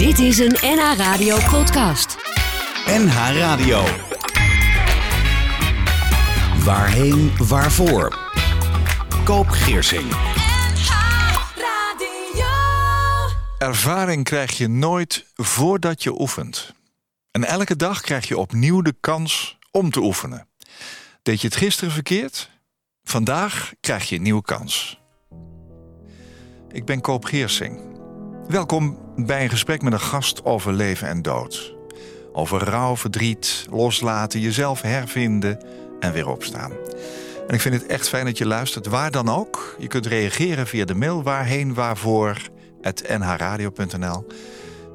Dit is een NH Radio podcast. NH Radio. Waarheen, waarvoor? Koop Geersing. Ervaring krijg je nooit voordat je oefent. En elke dag krijg je opnieuw de kans om te oefenen. Deed je het gisteren verkeerd? Vandaag krijg je een nieuwe kans. Ik ben Koop Geersing. Welkom bij een gesprek met een gast over leven en dood. Over rouw, verdriet, loslaten, jezelf hervinden en weer opstaan. En ik vind het echt fijn dat je luistert, waar dan ook. Je kunt reageren via de mail waarheen waarvoor nhradio.nl.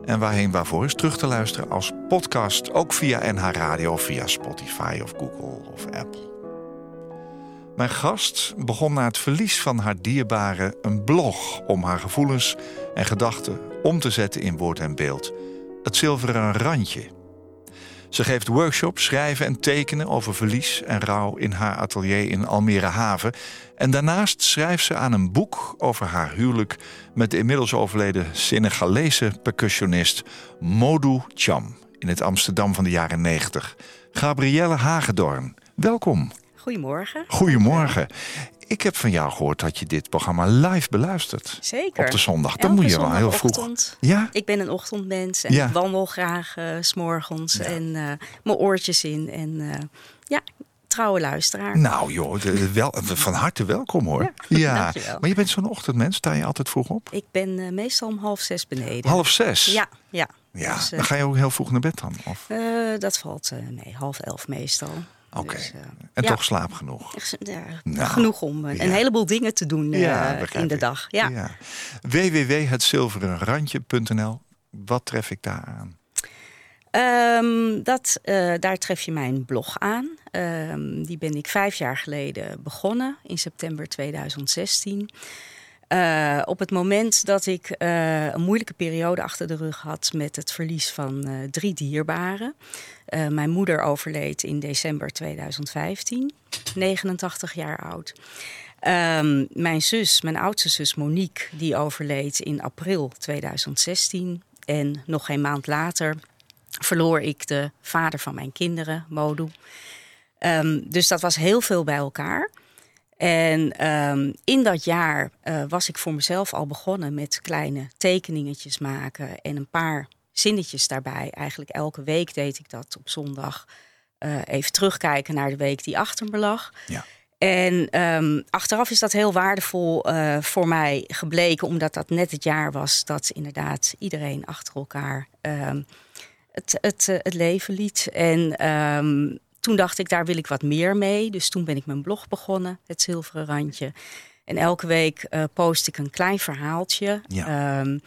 En waarheen waarvoor is terug te luisteren als podcast, ook via NH Radio of via Spotify of Google of Apple. Mijn gast begon na het verlies van haar dierbare een blog om haar gevoelens en gedachten om te zetten in woord en beeld. Het zilveren randje. Ze geeft workshops, schrijven en tekenen over verlies en rouw in haar atelier in Almere Haven. En daarnaast schrijft ze aan een boek over haar huwelijk met de inmiddels overleden Senegalese percussionist Modou Cham in het Amsterdam van de jaren 90. Gabrielle Hagedorn, welkom. Goedemorgen. Goedemorgen. Ik heb van jou gehoord dat je dit programma live beluistert. Zeker. Op de zondag. Dan moet je wel heel vroeg. Ja? Ik ben een ochtendmens en Ja. ik wandel graag eh, s s'morgens en eh, mijn oortjes in. En eh, ja, trouwe luisteraar. Nou joh, de- de- wel, van harte welkom hoor. Ja, dankjewel. Maar je bent zo'n ochtendmens, sta je altijd vroeg op? Ik ben eh, meestal om half zes beneden. Half zes? Ja, ja. Ja, Dus, eh, dan ga je ook heel vroeg naar bed dan? Of? eh, dat valt eh, mee, half elf meestal. Oké. Dus, eh, En ja. toch slaap genoeg? ja, Nou, genoeg om eh, ja. een heleboel dingen te doen eh, in de ik. dag. Ja. ja. www.hetzilverenrandje.nl Wat tref ik daar aan? Ehm, dat, daar tref je mijn blog aan. Ehm, die ben ik vijf jaar geleden begonnen, in september 2016. Eh, op het moment dat ik eh, een moeilijke periode achter de rug had met het verlies van eh, drie dierbaren. Mijn moeder overleed in december 2015, 89 jaar oud. Ehm, mijn zus, mijn oudste zus Monique, die overleed in april 2016. En nog geen maand later verloor ik de vader van mijn kinderen, Modu. Ehm, dus dat was heel veel bij elkaar. En ehm, in dat jaar eh, was ik voor mezelf al begonnen met kleine tekeningetjes maken en een paar zinnetjes daarbij. Eigenlijk elke week deed ik dat op zondag. eh, even terugkijken naar de week die achter me lag. Ja. En ehm, achteraf is dat heel waardevol eh, voor mij gebleken, omdat dat net het jaar was dat inderdaad iedereen achter elkaar ehm, het, het, het leven liet. En toen dacht ik, daar wil ik wat meer mee. Dus toen ben ik mijn blog begonnen, Het Zilveren Randje. En elke week eh, post ik een klein verhaaltje. Ja. Ehm,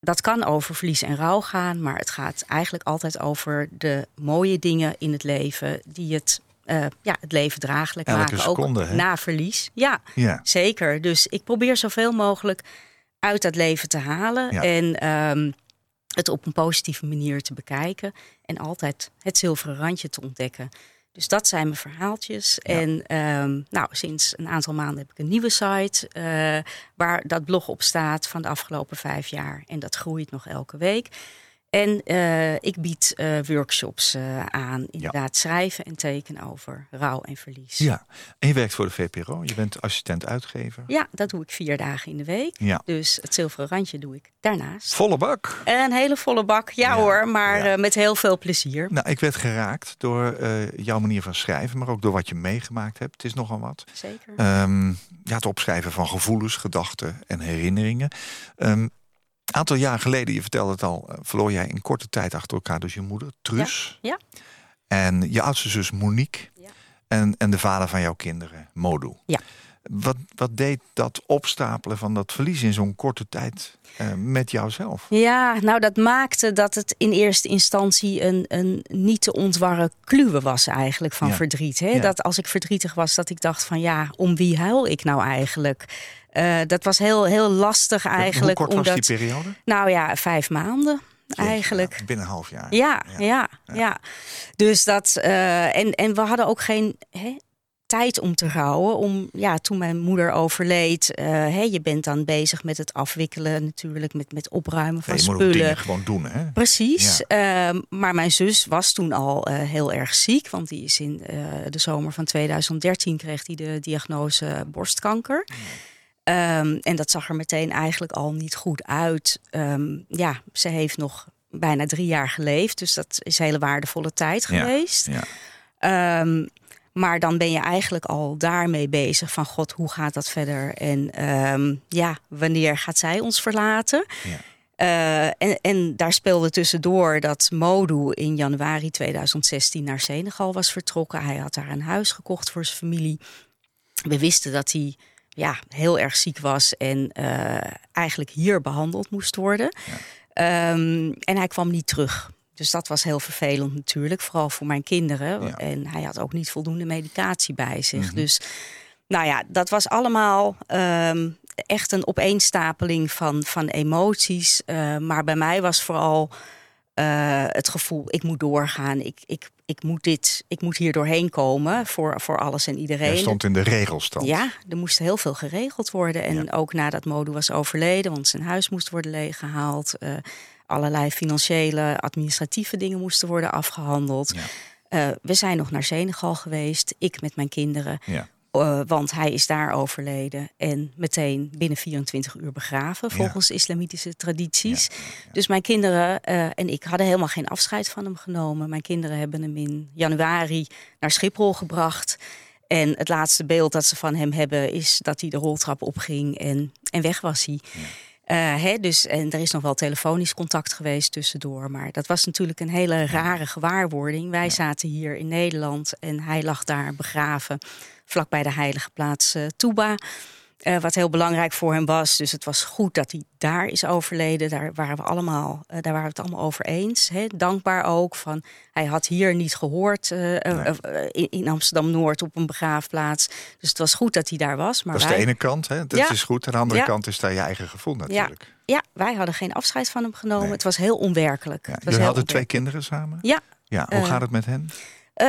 dat kan over verlies en rouw gaan, maar het gaat eigenlijk altijd over de mooie dingen in het leven die het, eh, ja, het leven draaglijk Elke maken. seconde, ook na verlies. Ja, Ja. zeker. Dus ik probeer zoveel mogelijk uit dat leven te halen. Ja. En ehm, het op een positieve manier te bekijken. En altijd het zilveren randje te ontdekken. Dus dat zijn mijn verhaaltjes. Ja. En ehm, nou, sinds een aantal maanden heb ik een nieuwe site. eh, waar dat blog op staat van de afgelopen vijf jaar. En dat groeit nog elke week. En eh, ik bied eh, workshops eh, aan. Inderdaad, schrijven en tekenen over rouw en verlies. ja. En je werkt voor de VPRO, je bent assistent-uitgever. Ja, dat doe ik vier dagen in de week. Ja. Dus het zilveren randje doe ik daarnaast. Volle bak. Een hele volle bak, ja, Ja, hoor, maar ja. met heel veel plezier. Nou, ik werd geraakt door jouw manier van schrijven, maar ook door wat je meegemaakt hebt. Het is nogal wat. Zeker. Ehm, ja, het opschrijven van gevoelens, gedachten en herinneringen. Een aantal jaar geleden, je vertelde het al, eh, verloor jij in korte tijd achter elkaar dus je moeder, Truus. Ja, En je oudste zus Monique. Ja. En, en de vader van jouw kinderen, Modu. Ja. Wat, wat deed dat opstapelen van dat verlies in zo'n korte tijd eh, met jouzelf? Ja, nou dat maakte dat het in eerste instantie een, een niet te ontwarren kluwe was eigenlijk van Ja. verdriet. Hè? Dat als ik verdrietig was, dat ik dacht van ja, om wie huil ik nou eigenlijk? Eh, dat was heel, heel lastig eigenlijk. Hoe kort omdat, was die periode? Nou ja, vijf maanden eigenlijk. Ja, binnen een half jaar. Ja, Ja. ja, ja. Dus dat. eh, en, en we hadden ook geen hè, tijd om te rouwen. Om, ja, toen mijn moeder overleed, uh, hè, je bent dan bezig met het afwikkelen natuurlijk, met, met opruimen van je spullen. moet ook dingen gewoon doen, hè? Precies. Ehm, maar mijn zus was toen al uh, heel erg ziek, want die is in de zomer van 2013 kreeg hij de diagnose borstkanker. Um, en dat zag er meteen eigenlijk al niet goed uit. Um, ja, ze heeft nog bijna drie jaar geleefd, dus dat is hele waardevolle tijd geweest. Ja. Um, maar dan ben je eigenlijk al daarmee bezig van God, hoe gaat dat verder? En ja, wanneer gaat zij ons verlaten? Ja. Uh, en, en daar speelde tussendoor dat Modu in januari 2016 naar Senegal was vertrokken. Hij had daar een huis gekocht voor zijn familie. We wisten dat hij ja, heel erg ziek was en uh, eigenlijk hier behandeld moest worden. Ja. Um, en hij kwam niet terug. Dus dat was heel vervelend natuurlijk, vooral voor mijn kinderen. Ja. En hij had ook niet voldoende medicatie bij zich. Mm -hmm. Dus nou ja, dat was allemaal um, echt een opeenstapeling van, van emoties. Uh, maar bij mij was vooral uh, het gevoel, ik moet doorgaan. Ik, ik, ik, moet dit, ik moet hier doorheen komen voor, voor alles en iedereen. Jij stond in de regelstand. Ja, er moest heel veel geregeld worden. En Ja. ook nadat Modu was overleden, want zijn huis moest worden leeggehaald. Uh, allerlei financiële, administratieve dingen moesten worden afgehandeld. Ja. Uh, we zijn nog naar Senegal geweest, ik met mijn kinderen. Ja. Uh, want hij is daar overleden en meteen binnen 24 uur begraven, volgens islamitische tradities. Dus mijn kinderen uh, en ik hadden helemaal geen afscheid van hem genomen. Mijn kinderen hebben hem in januari naar Schiphol gebracht. En het laatste beeld dat ze van hem hebben is dat hij de roltrap opging en, en weg was hij. Hè, dus, en er is nog wel telefonisch contact geweest tussendoor. Maar dat was natuurlijk een hele rare gewaarwording. Wij zaten hier in Nederland en hij lag daar begraven. Vlakbij de heilige plaats uh, Touba. Uh, wat heel belangrijk voor hem was. Dus het was goed dat hij daar is overleden. Daar waren we, allemaal, daar waren we het allemaal over eens. Hè. Dankbaar ook. Van, hij had hier niet gehoord Nee. in, in Amsterdam-Noord op een begraafplaats. Dus het was goed dat hij daar was. Maar dat is wij... de ene kant, hè? dat Ja. is goed. Aan de andere Ja. kant is daar je eigen gevoel natuurlijk. Ja, wij hadden geen afscheid van hem genomen. Nee. Het was heel onwerkelijk. Ja. Het was Jullie heel hadden twee kinderen samen? Ja. ja. Hoe Eh, gaat het met hen? Uh,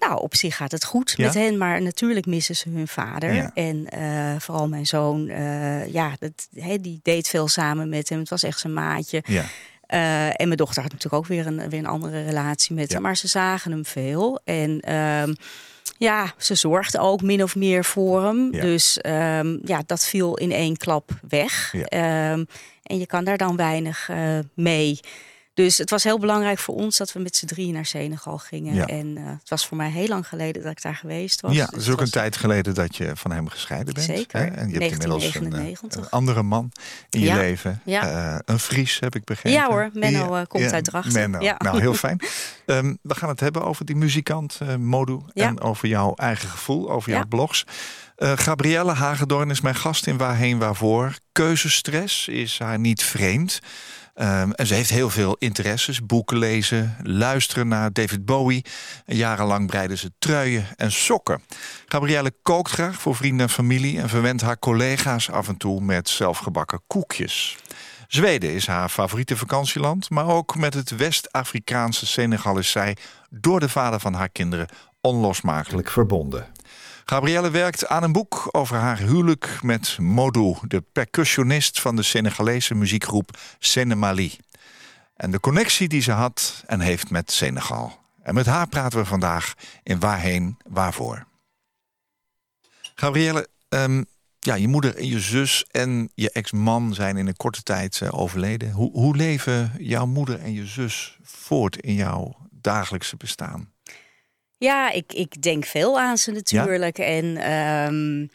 nou, op zich gaat het goed Ja? met hen, maar natuurlijk missen ze hun vader. Ja. En uh, vooral mijn zoon, uh, ja, dat, he, die deed veel samen met hem. Het was echt zijn maatje. Ja. Uh, en mijn dochter had natuurlijk ook weer een, weer een andere relatie met Ja. hem. Maar ze zagen hem veel. En um, ja, ze zorgde ook min of meer voor hem. Ja. Dus um, ja, dat viel in één klap weg. Ja. Um, en je kan daar dan weinig uh, mee. Dus het was heel belangrijk voor ons dat we met z'n drieën naar Senegal gingen. Ja. En uh, het was voor mij heel lang geleden dat ik daar geweest was. Ja, Dus het is ook was... een tijd geleden dat je van hem gescheiden bent. Zeker, Hè? En je hebt inmiddels een, 1999. een andere man in je leven. Ja. Uh, een Fries, heb ik begrepen. Ja hoor, Menno komt uit Drachten. Menno, Ja. nou heel fijn. Um, we gaan het hebben over die muzikant Modu. En over jouw eigen gevoel, over jouw blogs. Uh, Gabrielle Hagedorn is mijn gast in Waarheen Waarvoor. Keuzestress is haar niet vreemd. Um, en ze heeft heel veel interesses. Boeken lezen, luisteren naar David Bowie. En jarenlang breidde ze truien en sokken. Gabrielle kookt graag voor vrienden en familie... en verwendt haar collega's af en toe met zelfgebakken koekjes. Zweden is haar favoriete vakantieland... maar ook met het West-Afrikaanse Senegal is zij... door de vader van haar kinderen onlosmakelijk verbonden. Gabrielle werkt aan een boek over haar huwelijk met Modou, de percussionist van de Senegalese muziekgroep Senemali. En de connectie die ze had en heeft met Senegal. En met haar praten we vandaag in Waarheen Waarvoor. Gabrielle, um, ja, je moeder en je zus en je ex-man zijn in een korte tijd uh, overleden. Hoe, hoe leven jouw moeder en je zus voort in jouw dagelijkse bestaan? Ja, ik, ik denk veel aan ze natuurlijk. Ja? En um,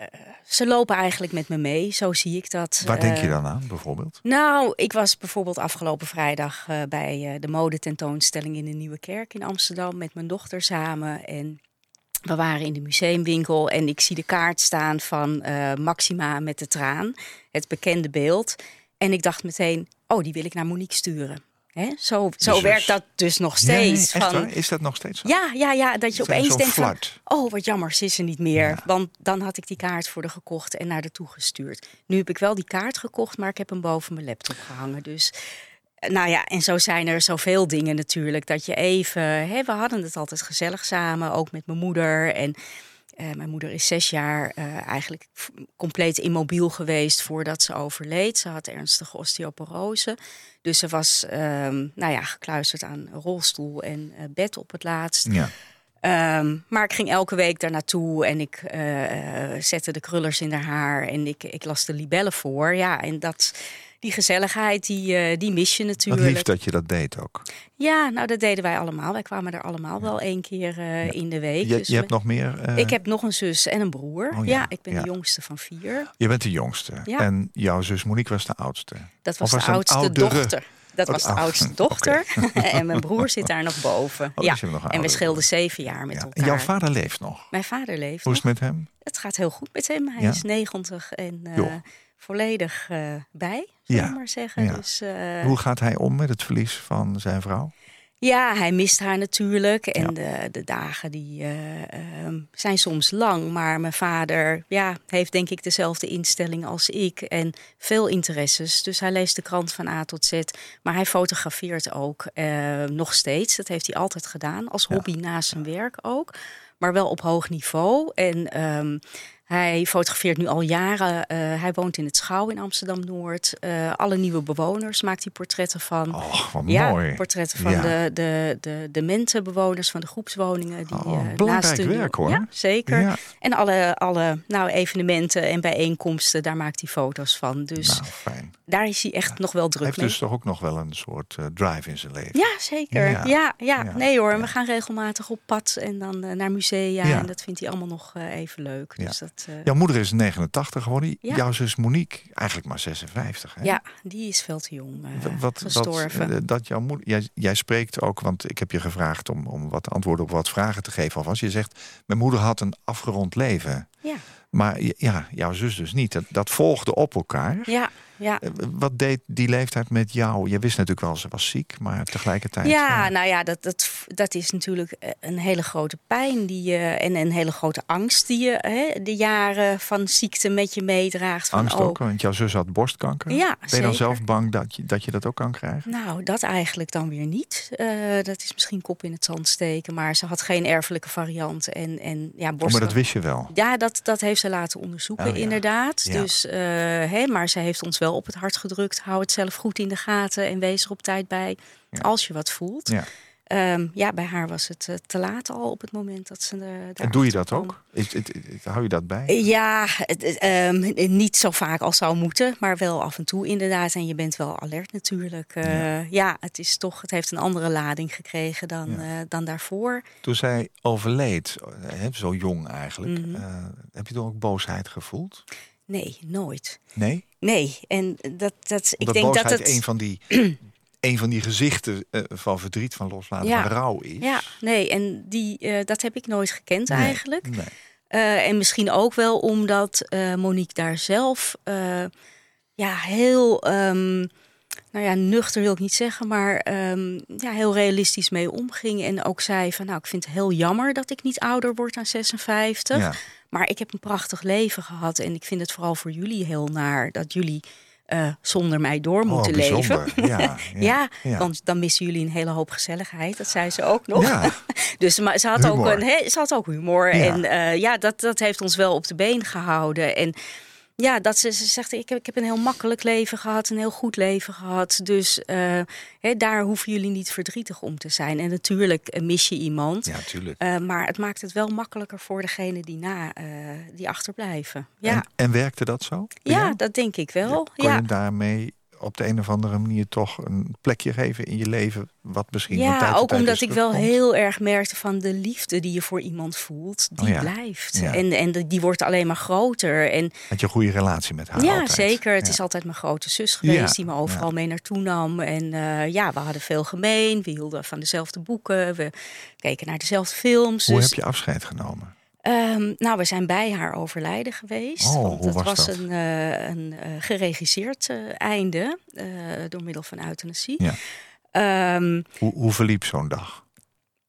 uh, ze lopen eigenlijk met me mee, zo zie ik dat. Waar denk je dan aan, bijvoorbeeld? Nou, ik was bijvoorbeeld afgelopen vrijdag uh, bij uh, de modetentoonstelling in de Nieuwe Kerk in Amsterdam met mijn dochter samen. En we waren in de museumwinkel en ik zie de kaart staan van Maxima met de traan, het bekende beeld. En ik dacht meteen, oh, die wil ik naar Monique sturen. He? Zo, zo werkt dat dus nog steeds. Ja, nee, van, is dat nog steeds zo? Ja, ja, ja dat je opeens denkt van, oh wat jammer, ze is er niet meer. Ja. Want dan had ik die kaart voor de gekocht en naar de toe gestuurd. Nu heb ik wel die kaart gekocht, maar ik heb hem boven mijn laptop gehangen. Dus Nou ja, en zo zijn er zoveel dingen natuurlijk. Dat je even. Hè, we hadden het altijd gezellig samen, ook met mijn moeder. En eh, mijn moeder is zes jaar eh, eigenlijk compleet immobiel geweest voordat ze overleed. Ze had ernstige osteoporose. Dus ze was ehm, nou ja, gekluisterd aan rolstoel en eh, bed op het laatst. Ja. Ehm, maar ik ging elke week daar naartoe en ik zette de krullers in haar haar en ik, ik las de libellen voor. Ja, en dat, die gezelligheid, die, eh, die mis je Wat natuurlijk. lief dat je dat deed ook. Ja, nou dat deden wij allemaal. Wij kwamen er allemaal wel één keer eh, in de week. Je, Dus je hebt nog meer. eh, ik heb nog een zus en een broer. Oh ja, ja, ik ben ja. de jongste van vier. Je bent de jongste. Ja. En jouw zus Monique was de oudste. Dat was, was de oudste oudere? dochter. Dat Oh, was de oh, oudste dochter. en mijn broer zit daar nog boven. Oh, ja. dus nog een En we scheelden zeven jaar met Ja. elkaar. Jouw vader leeft nog. Mijn vader leeft Hoe is nog. het met hem? Het gaat heel goed met hem. Hij Ja? is 90 en. Volledig eh, bij, zullen Ja, maar zeggen. ja. Dus, eh, Hoe gaat hij om met het verlies van zijn vrouw? Ja, hij mist haar natuurlijk. En Ja. de, de dagen die eh, ehm, zijn soms lang. Maar mijn vader ja, heeft denk ik dezelfde instelling als ik. En veel interesses. Dus hij leest de krant van A tot Z. Maar hij fotografeert ook nog steeds. Dat heeft hij altijd gedaan. Als Ja. hobby naast zijn werk ook. Maar wel op hoog niveau. En ehm, hij fotografeert nu al jaren. Eh, hij woont in het Schouw in Amsterdam-Noord. Eh, alle nieuwe bewoners maakt hij portretten van. Oh, wat Ja, mooi. portretten van Ja. de, de, de dementenbewoners van de groepswoningen. Die, Oh, eh, belangrijk naast de werk, hoor. Ja, zeker. Ja. En alle, alle nou, evenementen en bijeenkomsten, daar maakt hij foto's van. Dus Nou, fijn. Daar is hij echt nog wel Hij druk heeft mee. dus toch ook nog wel een soort eh, drive in zijn leven. Ja, zeker. Ja. Ja, nee hoor. We gaan regelmatig op pad en dan eh, naar musea. Ja. En dat vindt hij allemaal nog eh, even leuk. Ja. Dus dat, Jouw moeder is 89 geworden. Jouw zus Monique eigenlijk maar 56. Hè? ja, die is veel te jong Wat, gestorven. dat jouw moeder, jij, jij spreekt ook, want ik heb je gevraagd om, om wat antwoorden op wat vragen te geven alvast. Je zegt, mijn moeder had een afgerond leven. ja, Maar ja, jouw zus dus niet. Dat, dat volgde op elkaar. ja, ja. Eh, Wat deed die leeftijd met jou? Je wist natuurlijk wel, ze was ziek, maar tegelijkertijd. Ja, nou ja, dat, dat, dat is natuurlijk eh, een hele grote pijn die je, en een hele grote angst die je hè, de jaren van ziekte met je meedraagt. Van, Angst oh, ook, want jouw zus had borstkanker. Ja, ben je dan zelf bang dat je, dat je dat ook kan krijgen? Nou, dat eigenlijk dan weer niet. Eh, dat is misschien kop in het zand steken, maar ze had geen erfelijke variant. En, en ja, Oh, maar dat wist je wel. Ja, dat, dat heeft ze laten onderzoeken, Oh ja. inderdaad. Ja. Dus, eh, hè, maar ze heeft ons wel op het hart gedrukt. Hou het zelf goed in de gaten en wees er op tijd bij Ja. als je wat voelt. Ja. Ehm, ja, bij haar was het eh, te laat al op het moment dat ze er. En doe je dat ook? Is, het- het- hou je dat bij? Ja, het, ehm, niet zo vaak als zou moeten, maar wel af en toe inderdaad. En je bent wel alert natuurlijk. Eh, ja. het is toch, het heeft een andere lading gekregen dan, Ja. eh, dan daarvoor. Toen zij overleed, eh, hè, zo jong eigenlijk, Mhm. eh, heb je toen ook boosheid gevoeld? Nee, nooit. Nee? Nee, en dat, dat ik denk dat het. een van die, een van die gezichten eh, van verdriet, van loslaten, Ja. van rouw is. Ja, nee, en die, eh, dat heb ik nooit gekend Nee, eigenlijk. Nee. Eh, en misschien ook wel omdat Monique daar zelf ja, heel, ehm, nou ja, nuchter wil ik niet zeggen, maar ehm, ja, heel realistisch mee omging. En ook zei van, nou, ik vind het heel jammer dat ik niet ouder word dan 56. Ja. Maar ik heb een prachtig leven gehad en ik vind het vooral voor jullie heel naar dat jullie eh, zonder mij door moeten oh, leven. bijzonder. Ja, ja, Ja, ja. want dan missen jullie een hele hoop gezelligheid. Dat zei ze ook nog. Ja, Dus maar ze had, ook Humor. een, he, ze had ook humor. En eh, ja, dat, dat heeft ons wel op de been gehouden. En ja, dat ze, ze zegt, ik heb, ik heb een heel makkelijk leven gehad, een heel goed leven gehad. Dus eh, hè, daar hoeven jullie niet verdrietig om te zijn. En natuurlijk eh, mis je iemand. ja, tuurlijk. Eh, maar het maakt het wel makkelijker voor degene die na, die achterblijven. Ja, En, en werkte dat zo? ja jou? dat denk ik wel. Kon Ja. je daarmee op de een of andere manier toch een plekje geven in je leven, wat misschien Ja, ook omdat ik wel heel erg merkte van de liefde die je voor iemand voelt, die Oh ja. blijft. Ja. En, en de- die wordt alleen maar groter. En Had je een goede relatie met haar ja, altijd? zeker. Het Ja. is altijd mijn grote zus geweest die me overal mee naartoe nam. En eh, ja, we hadden veel gemeen. We hielden van dezelfde boeken. We keken naar dezelfde films. Hoe dus, heb je afscheid genomen? Ehm, nou, we zijn bij haar overlijden geweest. Oh, want hoe dat was was dat? een, eh, een eh, geregisseerd eh, einde door middel van euthanasie. Ja. Ehm, Hoe, hoe verliep zo'n dag?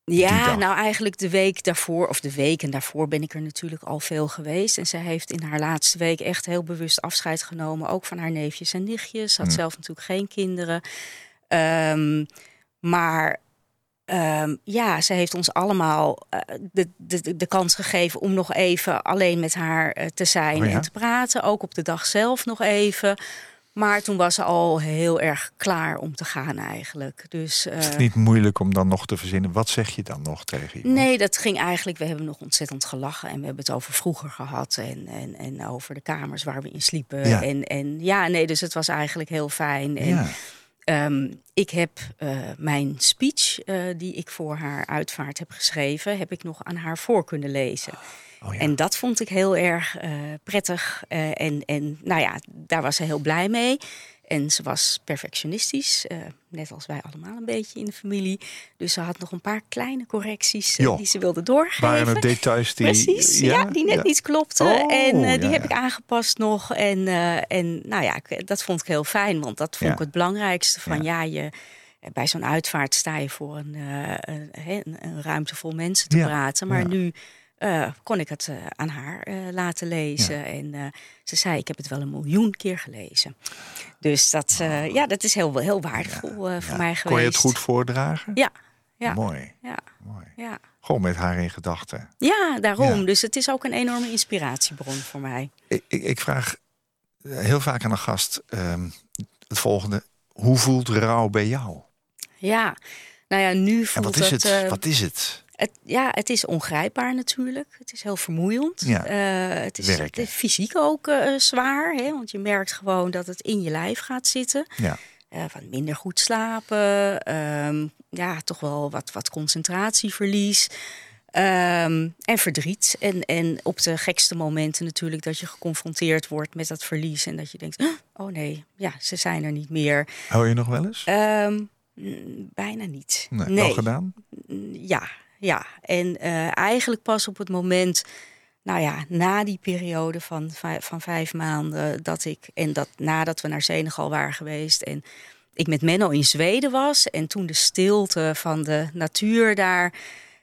ja, nou eigenlijk de week daarvoor, of de weken daarvoor ben ik er natuurlijk al veel geweest. En zij heeft in haar laatste week echt heel bewust afscheid genomen, ook van haar neefjes en nichtjes. Had Hm. zelf natuurlijk geen kinderen. Ehm, maar ehm, ja, ze heeft ons allemaal eh, de, de, de kans gegeven om nog even alleen met haar eh, te zijn Oh ja? en te praten. Ook op de dag zelf nog even. Maar toen was ze al heel erg klaar om te gaan eigenlijk. Dus, Is het eh, niet moeilijk om dan nog te verzinnen? Wat zeg je dan nog tegen iemand? Nee, dat ging eigenlijk. We hebben nog ontzettend gelachen. En we hebben het over vroeger gehad. En, en, en over de kamers waar we in sliepen. Ja. En, en ja, nee, dus het was eigenlijk heel fijn. En Ja. Ehm, ik heb eh, mijn speech, eh, die ik voor haar uitvaart heb geschreven, heb ik nog aan haar voor kunnen lezen. Oh ja. En dat vond ik heel erg eh, prettig. en, en nou ja, daar was ze heel blij mee. En ze was perfectionistisch, eh, net als wij allemaal een beetje in de familie. Dus ze had nog een paar kleine correcties eh, die ze wilde doorgeven. Waren het details die... Precies, ja, die net Ja. niet klopten. Oh, en eh, die ja, heb ik aangepast nog. En, en nou ja, ik- dat vond ik heel fijn. Want dat vond ik het belangrijkste. Van Ja. je, bij zo'n uitvaart sta je voor een, een, een, ruimte vol mensen te praten. Maar nu eh, kon ik het eh, aan haar eh, laten lezen. En ze zei, ik heb het wel een miljoen keer gelezen. Dus dat, eh, ja, dat is heel, heel waardevol voor Ja. mij geweest. Kon je het goed voordragen? Ja, ja, Mooi, ja, mooi. ja. Gewoon met haar in gedachten. Ja, daarom. Dus het is ook een enorme inspiratiebron voor mij. Ik, ik, ik vraag heel vaak aan een gast ehm, het volgende. Hoe voelt rouw bij jou? Ja, nou ja, nu En voelt wat is het? wat is het? Het, ja, het is ongrijpbaar natuurlijk. Het is heel vermoeiend. Ja, Eh, het, is, werken. het is fysiek ook eh, zwaar, hè, want je merkt gewoon dat het in je lijf gaat zitten. Ja. Eh, van minder goed slapen, ehm, ja, toch wel wat, wat concentratieverlies. ehm, en verdriet. En, en op de gekste momenten natuurlijk dat je geconfronteerd wordt met dat verlies. En dat je denkt, oh nee, ja, ze zijn er niet meer. Hou je nog wel eens? Ehm, bijna niet. nee, Wel gedaan? Ja, ja. En eh, eigenlijk pas op het moment, nou ja, na die periode van, vijf, van vijf maanden, dat ik, en dat nadat we naar Senegal waren geweest en ik met Menno in Zweden was en toen de stilte van de natuur daar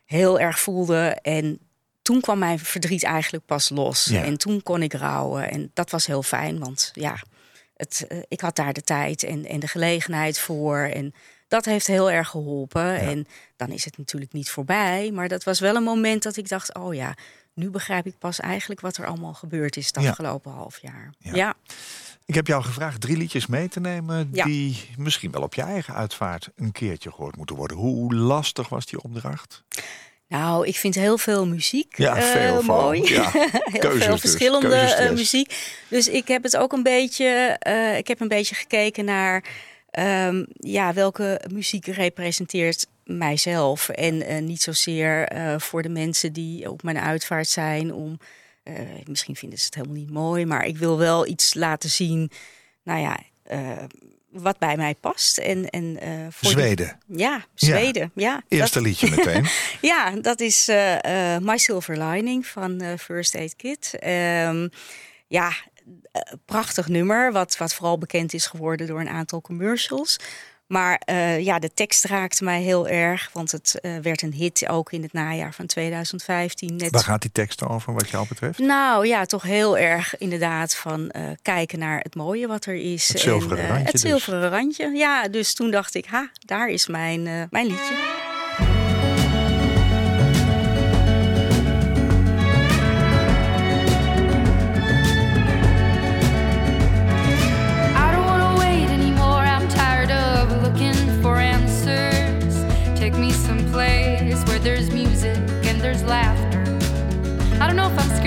heel erg voelde en toen kwam mijn verdriet eigenlijk pas los. Ja. En toen kon ik rouwen. En dat was heel fijn, want ja, het, eh, ik had daar de tijd en, en de gelegenheid voor. En dat heeft heel erg geholpen. En dan is het natuurlijk niet voorbij. Maar dat was wel een moment dat ik dacht: oh ja, nu begrijp ik pas eigenlijk wat er allemaal gebeurd is het Ja. afgelopen half jaar. Ja. Ja. Ik heb jou gevraagd drie liedjes mee te nemen... Die misschien wel op je eigen uitvaart een keertje gehoord moeten worden. Hoe lastig was die opdracht? Nou, ik vind heel veel muziek Ja, eh, veel mooi. Ja. heel Keuzes veel dus, verschillende eh, muziek. Dus ik heb het ook een beetje. eh, ik heb een beetje gekeken naar ehm, ja, welke muziek representeert mijzelf. En eh, niet zozeer eh, voor de mensen die op mijn uitvaart zijn. Om, eh, misschien vinden ze het helemaal niet mooi, maar ik wil wel iets laten zien. Nou ja. wat bij mij past. En, en, voor die- Zweden. ja, Zweden. Ja, Eerste liedje meteen. ja, dat is My Silver Lining van First Aid Kit. Ehm, ja, prachtig nummer, wat, wat vooral bekend is geworden door een aantal commercials. Maar eh, ja, de tekst raakte mij heel erg, want het eh, werd een hit ook in het najaar van 2015. Net Waar gaat die tekst over wat jou betreft? nou ja, toch heel erg inderdaad van eh, kijken naar het mooie wat er is. Het zilveren en, eh, randje Het dus. zilveren randje, ja. Dus toen dacht ik, ha, daar is mijn, eh, mijn liedje.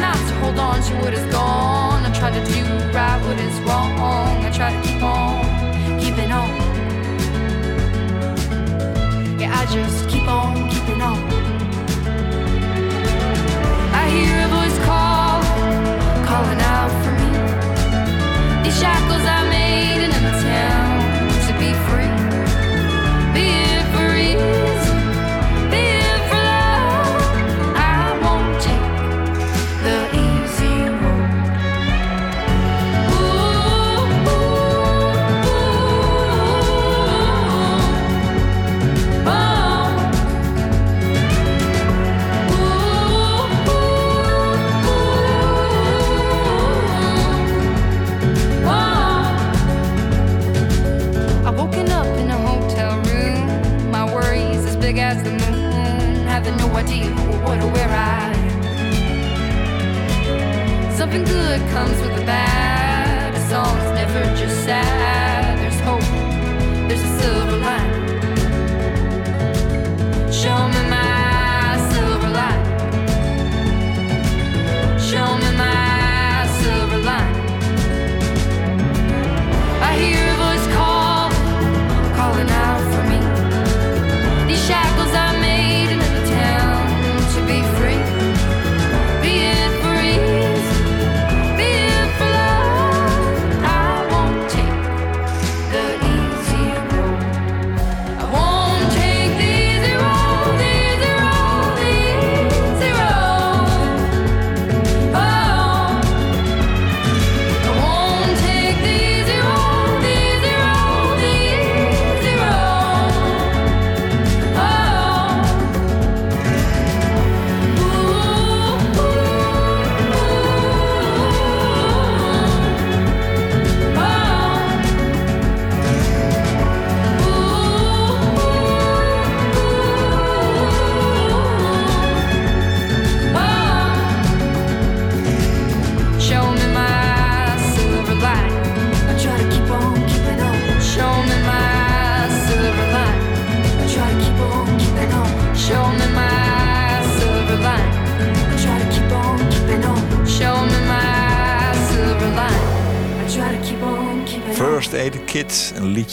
Not to hold on to what is gone. I try to do right what is wrong. I try to keep on keeping on. Yeah, I just keep on keeping on. Something good comes with the bad. A song's never just sad. There's hope, there's a silver lining.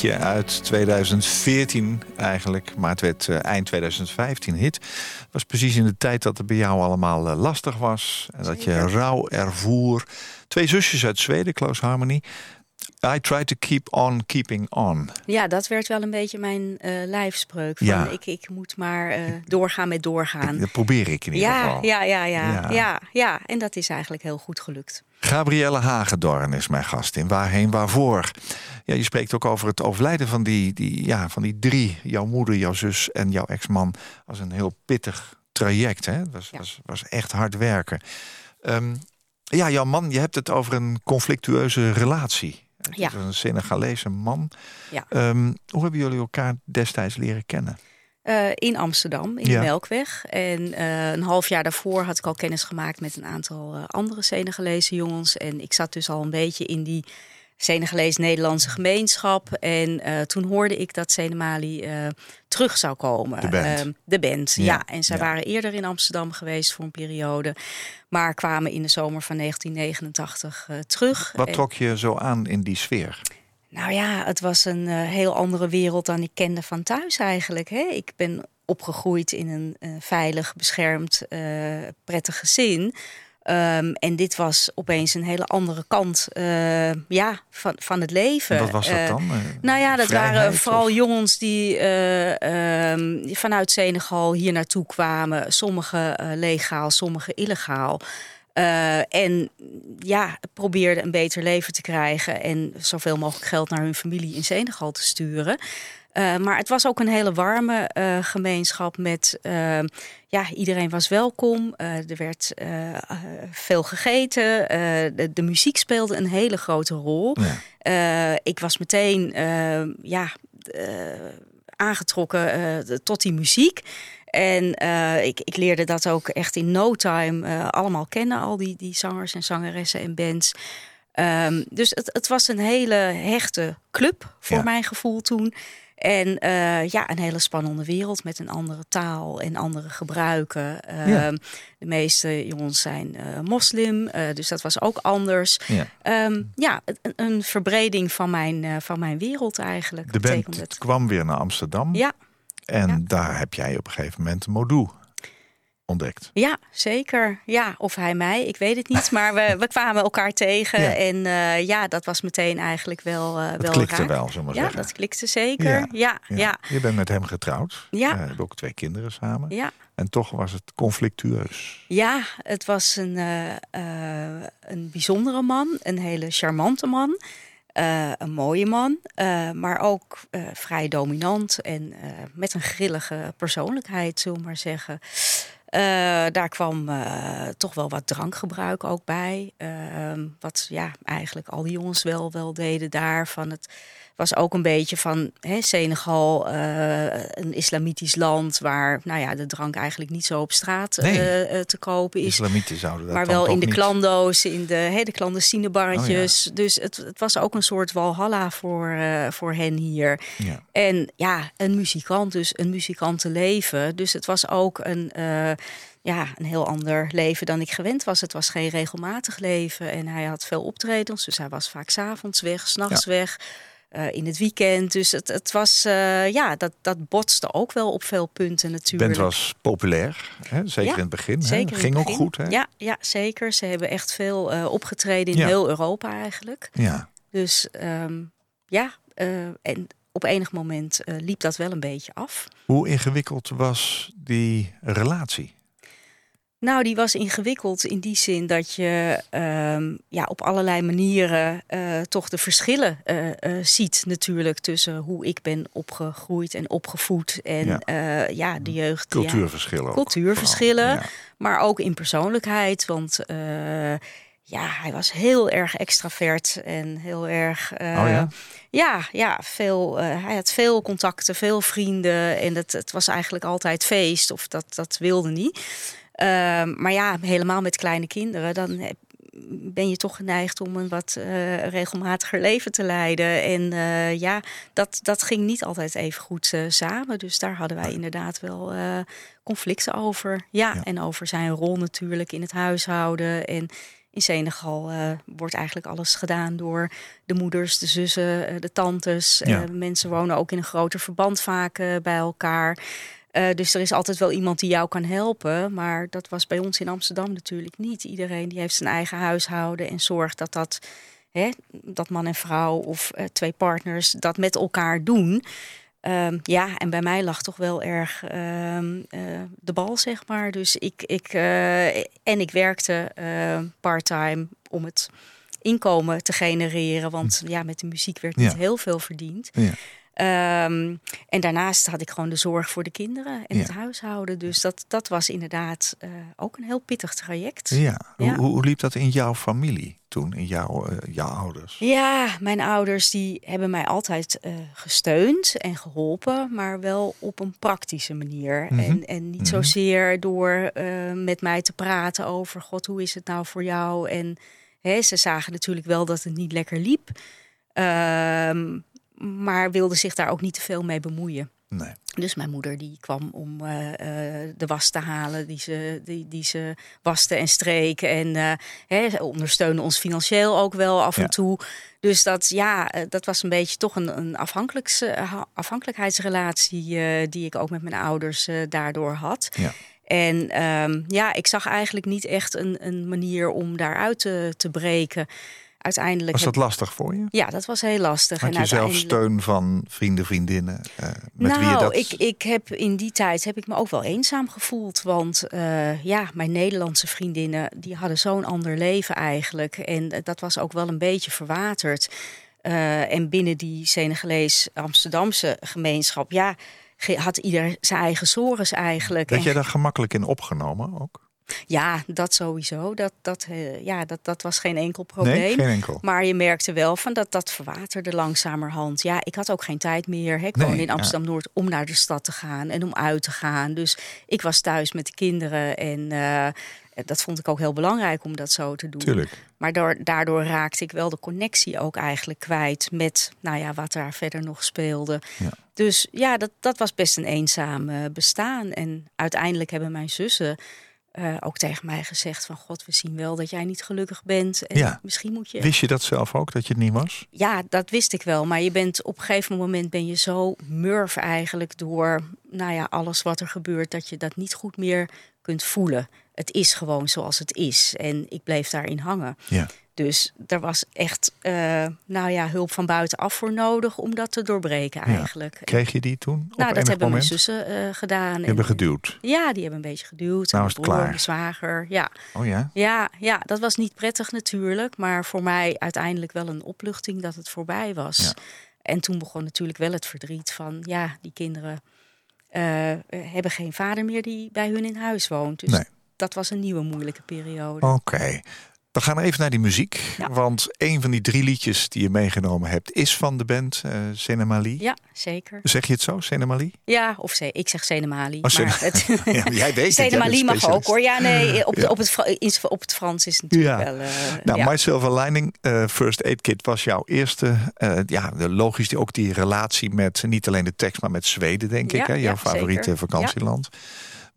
Liedje uit 2014 eigenlijk, maar het werd eh, eind 2015 hit. was precies in de tijd dat het bij jou allemaal eh, lastig was en dat je rouw ervoer. Twee zusjes uit Zweden, Close Harmony. I try to keep on keeping on. Ja, dat werd wel een beetje mijn eh, lijfspreuk. Van Ja. ik, ik moet maar doorgaan met doorgaan. Dat probeer ik in ieder Ja, geval. ja, ja, ja, Ja. ja, ja, En dat is eigenlijk heel goed gelukt. Gabrielle Hagedorn is mijn gast in Waarheen Waarvoor. Ja, je spreekt ook over het overlijden van die, die, ja, van die drie. Jouw moeder, jouw zus en jouw ex-man. als een heel pittig traject. Hè? Het was, Ja. was, was echt hard werken. Ehm, ja, jouw man, je hebt het over een conflictueuze relatie. Het Ja. is een Senegalese man. Ja. Ehm, hoe hebben jullie elkaar destijds leren kennen? Eh, in Amsterdam, in Ja. de Melkweg. En eh, een half jaar daarvoor had ik al kennis gemaakt met een aantal eh, andere Senegalese jongens. En ik zat dus al een beetje in die Senegalees-Nederlandse gemeenschap. En toen hoorde ik dat Senemali terug zou komen. De band. Ehm, de band, Ja, ja. En zij ja. waren eerder in Amsterdam geweest voor een periode. Maar kwamen in de zomer van 1989 eh, terug. Wat En- trok je zo aan in die sfeer? Nou ja, het was een eh, heel andere wereld dan ik kende van thuis eigenlijk. Hè? Ik ben opgegroeid in een eh, veilig, beschermd, eh, prettig gezin. Ehm, en dit was opeens een hele andere kant ja, van, van het leven. Wat was dat dan? Nou ja, dat waren vooral of- jongens die eh, ehm, vanuit Senegal hier naartoe kwamen. Sommigen eh, legaal, sommigen illegaal. Eh, en ja, probeerden een beter leven te krijgen en zoveel mogelijk geld naar hun familie in Senegal te sturen. Eh, maar het was ook een hele warme eh, gemeenschap met, ja, iedereen was welkom. Er werd veel gegeten. De, de muziek speelde een hele grote rol. Ja. Ik was meteen ja, aangetrokken tot die muziek. En eh, ik, ik leerde dat ook echt in no time eh, allemaal kennen, al die, die zangers en zangeressen en bands. Ehm, dus het, het was een hele hechte club voor Ja. mijn gevoel toen. En eh, ja, een hele spannende wereld met een andere taal en andere gebruiken. Ehm, Ja. De meeste jongens zijn moslim, dus dat was ook anders. Ja. Ehm, ja, een, een verbreding van mijn, van mijn wereld eigenlijk. De band het. kwam weer naar Amsterdam. Ja, En Ja. daar heb jij op een gegeven moment Modou ontdekt. ja, zeker. Ja, of hij mij, ik weet het niet. Maar we, we kwamen elkaar tegen. Ja. En eh, ja, dat was meteen eigenlijk wel, eh Dat wel klikte raak. wel, zullen we maar Ja, zeggen. dat klikte zeker. Ja, ja, ja. Je bent met hem getrouwd. Ja. Eh, hebben ook twee kinderen samen. ja. En toch was het conflictueus. Ja, het was een, een bijzondere man, een hele charmante man, eh, een mooie man, eh, maar ook eh, vrij dominant en met een grillige persoonlijkheid, zullen we maar zeggen. Daar kwam toch wel wat drankgebruik ook bij. Ehm, wat ja, eigenlijk al die jongens wel, wel deden daar. Van het was ook een beetje van hè, Senegal, eh, een islamitisch land waar nou ja, de drank eigenlijk niet zo op straat Nee. eh, eh, te kopen is. Islamieten zouden dat Maar wel in de niet- klando's, in de, hè, de clandestine barretjes. Oh Dus het, het was ook een soort walhalla voor, voor hen hier. Ja. En ja, een muzikant, dus een muzikantenleven. Dus het was ook een, ja, een heel ander leven dan ik gewend was. Het was geen regelmatig leven. En hij had veel optredens, dus hij was vaak s'avonds weg, s'nachts weg. Eh, in het weekend. Dus het, het was, eh, ja, dat, dat botste ook wel op veel punten natuurlijk. band was populair, hè? zeker Ja, in het begin. hè? Zeker Ging het ook goed. Hè? Ja, ja, zeker. Ze hebben echt veel eh, opgetreden in Ja. heel Europa eigenlijk. Ja. Dus ehm, ja, en op enig moment liep dat wel een beetje af. Hoe ingewikkeld was die relatie? Nou, die was ingewikkeld in die zin dat je ehm, ja, op allerlei manieren eh, toch de verschillen eh, eh, ziet natuurlijk tussen hoe ik ben opgegroeid en opgevoed en Ja. ja, ja de jeugd. die hij- Cultuurverschillen ook. Cultuurverschillen. Ja. maar ook in persoonlijkheid. Want ja, hij was heel erg extravert en heel erg. Oh ja? Ja, ja veel, hij had veel contacten, veel vrienden. En het, het was eigenlijk altijd feest, of dat, dat wilde niet. Ehm, maar ja, helemaal met kleine kinderen, dan heb- ben je toch geneigd om een wat eh, regelmatiger leven te leiden. En eh, ja, dat, dat ging niet altijd even goed eh, samen. Dus daar hadden wij inderdaad wel conflicten over. Ja, Ja. en over zijn rol natuurlijk in het huishouden. En in Senegal wordt eigenlijk alles gedaan door de moeders, de zussen, de tantes. Ja. Mensen wonen ook in een groter verband vaak bij elkaar. Eh, dus er is altijd wel iemand die jou kan helpen. Maar dat was bij ons in Amsterdam natuurlijk niet. Iedereen die heeft zijn eigen huishouden en zorgt dat dat, hè, dat man en vrouw of eh, twee partners dat met elkaar doen. Ehm, ja, en bij mij lag toch wel erg ehm, eh, de bal, zeg maar. Dus ik, ik en ik werkte part-time om het inkomen te genereren. Want ja, met de muziek werd niet Ja. heel veel verdiend. Ja. Ehm, en daarnaast had ik gewoon de zorg voor de kinderen en Ja. het huishouden. Dus dat, dat was inderdaad eh, ook een heel pittig traject. Ja. Ja. Hoe, hoe liep dat in jouw familie toen, in jouw, jouw ouders? Ja, mijn ouders die hebben mij altijd eh, gesteund en geholpen, maar wel op een praktische manier. Mhm. En, en niet Mhm. zozeer door met mij te praten over, god, hoe is het nou voor jou? En hè, ze zagen natuurlijk wel dat het niet lekker liep, Ehm, maar wilden zich daar ook niet te veel mee bemoeien. Nee. Dus mijn moeder die kwam om eh, eh, de was te halen die ze, die, die ze waste en streek. En eh hè, ze ondersteunde ons financieel ook wel af Ja. en toe. Dus dat, ja, dat was een beetje toch een, een afhankelijkheidsrelatie die ik ook met mijn ouders daardoor had. Ja. En ehm, ja, ik zag eigenlijk niet echt een, een manier om daaruit te, te breken. Uiteindelijk Was heb- dat lastig voor je? ja, dat was heel lastig. Had en je zelf steun van vrienden, vriendinnen? eh, met nou, wie je dat... ik, ik heb in die tijd heb ik me ook wel eenzaam gevoeld. Want eh, ja, mijn Nederlandse vriendinnen die hadden zo'n ander leven eigenlijk. En eh, dat was ook wel een beetje verwaterd. En binnen die Senegalees Amsterdamse gemeenschap, ja, had ieder zijn eigen zorgen eigenlijk. Werd En jij daar gemakkelijk in opgenomen ook? Ja, dat sowieso. Dat, dat, eh, ja, dat, dat was geen enkel probleem. Nee, geen enkel. Maar je merkte wel van dat dat verwaterde langzamerhand. Ja, ik had ook geen tijd meer. Hè. Ik Nee, woonde in ja. Amsterdam-Noord om naar de stad te gaan en om uit te gaan. Dus ik was thuis met de kinderen en eh, dat vond ik ook heel belangrijk om dat zo te doen. Tuurlijk. Maar door, daardoor raakte ik wel de connectie ook eigenlijk kwijt met nou ja, wat daar verder nog speelde. Ja. Dus ja, dat, dat was best een eenzaam eh, bestaan. En uiteindelijk hebben mijn zussen eh, ook tegen mij gezegd van... God, we zien wel dat jij niet gelukkig bent. En Ja. misschien moet je... Wist je dat zelf ook, dat je het niet was? Ja, dat wist ik wel. Maar je bent op een gegeven moment ben je zo murf eigenlijk door nou ja, alles wat er gebeurt, dat je dat niet goed meer kunt voelen. Het is gewoon zoals het is. En ik bleef daarin hangen. Ja. Dus er was echt eh, nou ja, hulp van buitenaf voor nodig om dat te doorbreken Ja. eigenlijk. Kreeg je die toen? op nou, dat hebben moment? mijn zussen eh, gedaan. Die En- hebben geduwd. Ja, die hebben een beetje geduwd. Nou is het mijn broer, klaar. mijn zwager. Ja. Oh ja? Ja, ja, dat was niet prettig natuurlijk. Maar voor mij uiteindelijk wel een opluchting dat het voorbij was. Ja. En toen begon natuurlijk wel het verdriet van... ja, die kinderen eh, hebben geen vader meer die bij hun in huis woont. Dus Nee. dat was een nieuwe moeilijke periode. Oké. We gaan even naar die muziek. Ja. Want een van die drie liedjes die je meegenomen hebt... is van de band uh, Senemali. Ja, zeker. Zeg je het zo, Senemali? Ja, of ze, ik zeg Senemali. Oh, maar het, ja, jij weet Senemali het. mag ook hoor. Ja, nee, op, de, op, het, op het Frans is het natuurlijk ja. wel... Uh, nou, ja. My Silver Lining, uh, First Aid Kit was jouw eerste... Ja, logisch ook die relatie met niet alleen de tekst... maar met Zweden, denk ja, ik. Hè? Jouw ja, favoriete zeker. vakantieland.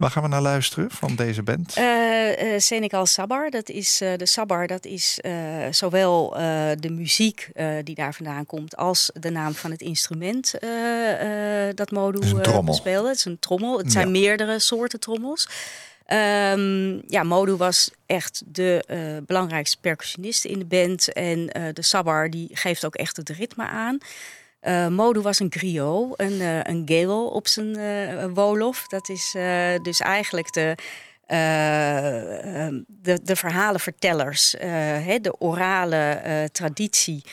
Waar gaan we naar luisteren van deze band? Uh, Senegal Sabar, dat is uh, de Sabar, dat is zowel de muziek die daar vandaan komt als de naam van het instrument dat Modu speelde. Het is een trommel. Het zijn meerdere soorten trommels. Um, ja, Modu was echt de belangrijkste percussionist in de band en de Sabar die geeft ook echt het ritme aan. Uh, Modu was een griot, een, uh, een geel op zijn uh, wolof. Dat is dus eigenlijk de, de, de verhalenvertellers, hè, de orale traditie.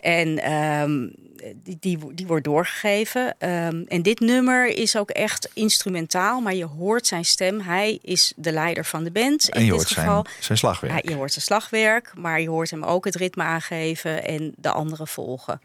En um, die, die, die, wordt doorgegeven. Um, en dit nummer is ook echt instrumentaal, maar je hoort zijn stem. Hij is de leider van de band. En je hoort zijn, zijn slagwerk. Je hoort zijn slagwerk, maar je hoort hem ook het ritme aangeven en de anderen volgen.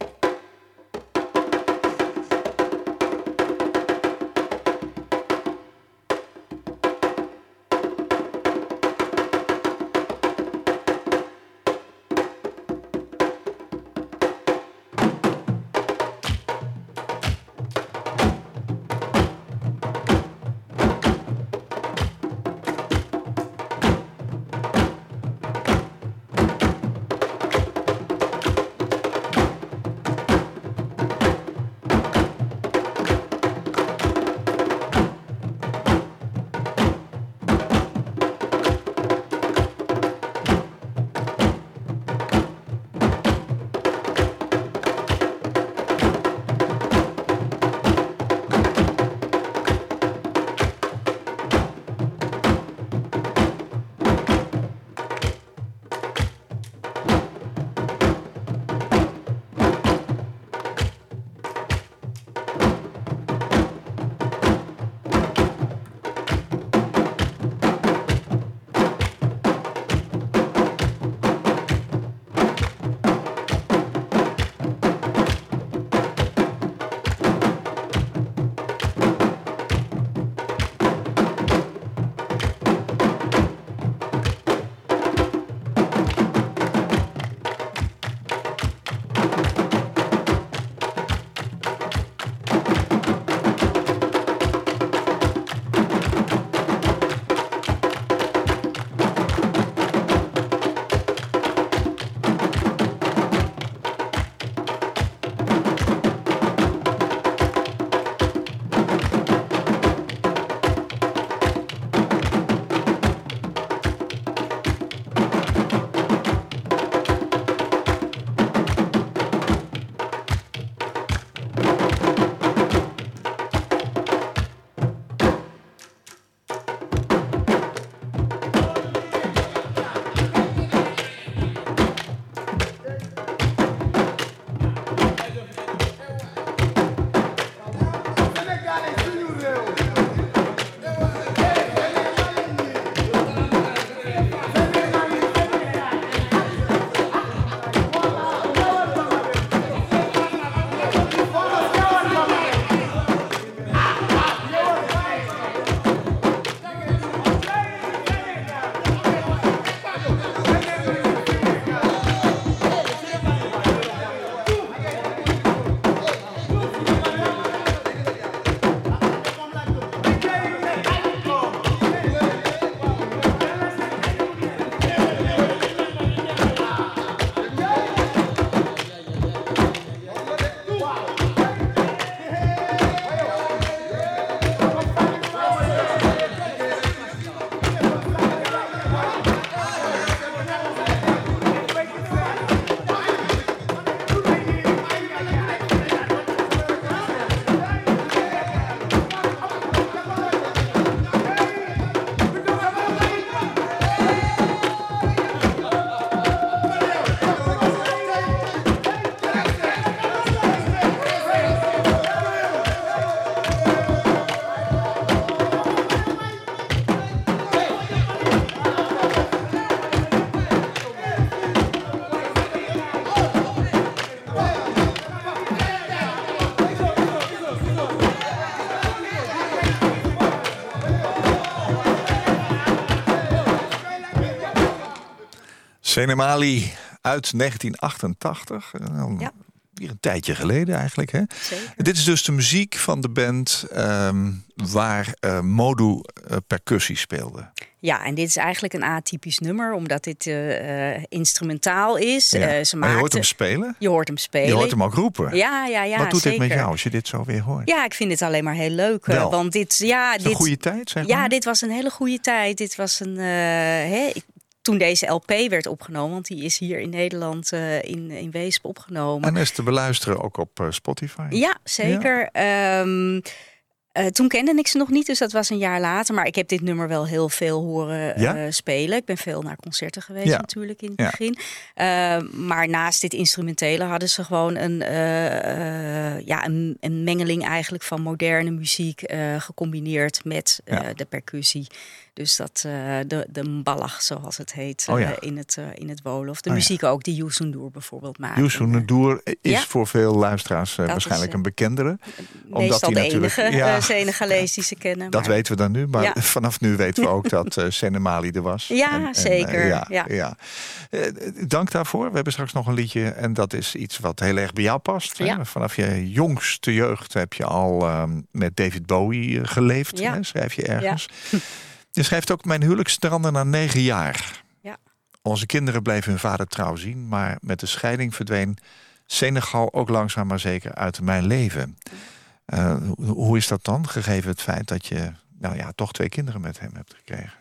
Senemali uit 1988. Uh, Ja. Weer een tijdje geleden eigenlijk. Hè? Zeker. Dit is dus de muziek van de band ehm, waar eh, Modu eh, percussie speelde. Ja, en dit is eigenlijk een atypisch nummer, omdat dit eh, eh, instrumentaal is. Ja. Eh, ze maar je hoort hem spelen. je hoort hem spelen. Je hoort hem ook roepen. Ja, ja, ja. Wat doet zeker. dit met jou als je dit zo weer hoort? Ja, ik vind het alleen maar heel leuk. eh, Wel. Want dit, ja, het een dit, goede tijd, zeg ja, maar? dit was een hele goede tijd. Dit was een. eh, ik- toen deze LP werd opgenomen, want die is hier in Nederland eh, in, in Weesp opgenomen. En is te beluisteren ook op eh, Spotify. Ja, zeker. Ehm, eh, toen kende ik ze nog niet, dus dat was een jaar later. Maar ik heb dit nummer wel heel veel horen Ja? spelen. Ik ben veel naar concerten geweest Ja. natuurlijk in het begin. Ehm, maar naast dit instrumentele hadden ze gewoon een, ja, een, een mengeling eigenlijk van moderne muziek gecombineerd met de percussie. Dus dat, eh, de, de mbalach, zoals het heet, Oh ja. eh, in, het, eh, in het Wolof. De Oh ja. muziek ook, die Youssou bijvoorbeeld maakt. Youssou is Ja. voor veel luisteraars waarschijnlijk is, een bekendere. Meestal hij de natuurlijk- enige ja, Senegalees die ze kennen. Dat maar- weten we dan nu, maar vanaf nu weten we ook dat Senemali er was. Ja, zeker, ja, ja. ja. Dank daarvoor. We hebben straks nog een liedje en dat is iets wat heel erg bij jou past. hè. Vanaf je jongste jeugd heb je al ehm, met David Bowie geleefd, hè, schrijf je ergens. Je schrijft ook mijn huwelijk strandde na negen jaar. Ja. Onze kinderen bleven hun vader trouw zien, maar met de scheiding verdween Senegal ook langzaam maar zeker uit mijn leven. Eh, hoe, is dat dan, gegeven het feit dat je nou ja, toch twee kinderen met hem hebt gekregen?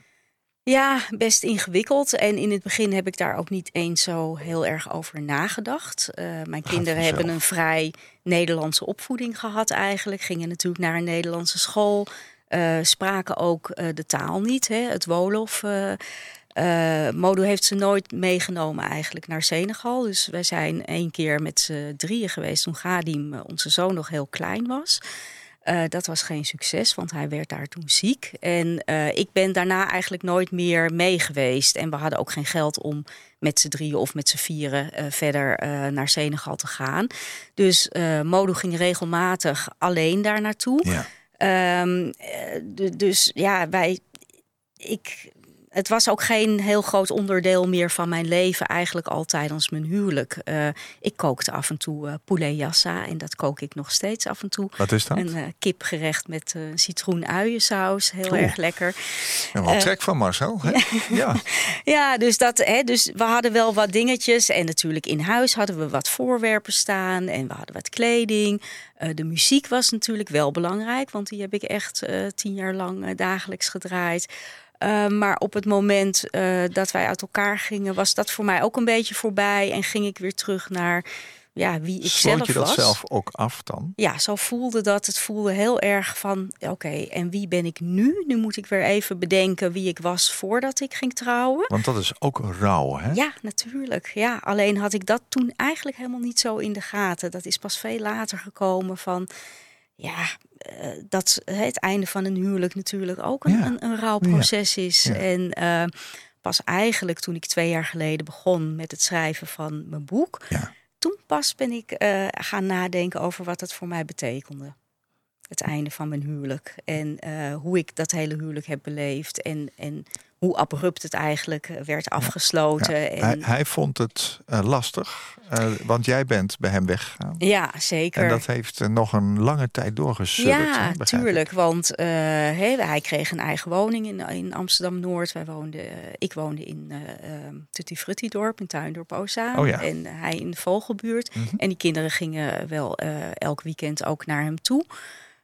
Ja, best ingewikkeld. En in het begin heb ik daar ook niet eens zo heel erg over nagedacht. Eh, mijn kinderen hebben een vrij Nederlandse opvoeding gehad eigenlijk. Gingen natuurlijk naar een Nederlandse school. Eh, spraken ook eh, de taal niet, hè, het Wolof. eh, Modo heeft ze nooit meegenomen eigenlijk naar Senegal. Dus wij zijn één keer met z'n drieën geweest toen Gadim, onze zoon, nog heel klein was. Dat was geen succes, want hij werd daar toen ziek. En ik ben daarna eigenlijk nooit meer mee geweest. En we hadden ook geen geld om met z'n drieën of met z'n vieren verder naar Senegal te gaan. Dus Modo ging regelmatig alleen daar naartoe. Ja. Du- dus ja, wij. Ik, het was ook geen heel groot onderdeel meer van mijn leven, eigenlijk al tijdens mijn huwelijk. Eh, ik kookte af en toe eh poulet yassa en dat kook ik nog steeds af en toe. Wat is dat? Een eh, kipgerecht met eh citroen-uiensaus, heel Oeh. erg lekker. Ja, wat trek van Marcel. Hè? Ja. Ja, dus, dat, hè, dus we hadden wel wat dingetjes. En natuurlijk in huis hadden we wat voorwerpen staan. En we hadden wat kleding. De muziek was natuurlijk wel belangrijk. Want die heb ik echt tien jaar lang dagelijks gedraaid. Eh, maar op het moment eh, dat wij uit elkaar gingen, was dat voor mij ook een beetje voorbij. En ging ik weer terug naar ja, wie ik Sloot zelf je dat was. zelf ook af dan? Ja, zo voelde dat. Het voelde heel erg van, oké, en wie ben ik nu? Nu moet ik weer even bedenken wie ik was voordat ik ging trouwen. Want dat is ook rouw, hè? Ja, natuurlijk. Ja, alleen had ik dat toen eigenlijk helemaal niet zo in de gaten. Dat is pas veel later gekomen van, ja, eh, dat het einde van een huwelijk natuurlijk ook een, Ja. een, een rouwproces is. Ja. En eh, pas eigenlijk toen ik twee jaar geleden begon met het schrijven van mijn boek, toen pas ben ik eh, gaan nadenken over wat het voor mij betekende. Het einde van mijn huwelijk. En hoe ik dat hele huwelijk heb beleefd. En, en hoe abrupt het eigenlijk eh, werd afgesloten. Ja, En, hij, hij vond het eh, lastig, eh, want jij bent bij hem weggegaan. ja, zeker. En dat heeft nog een lange tijd doorgesudderd. hè, Ja, ik. tuurlijk. Want hè, hij kreeg een eigen woning in, in Amsterdam-Noord. Wij woonden, ik woonde in eh eh, Tutti Frutti dorp, in Tuindorp Ozaan. Oh ja. En hij in de Vogelbuurt. Mhm. En die kinderen gingen wel elk weekend ook naar hem toe.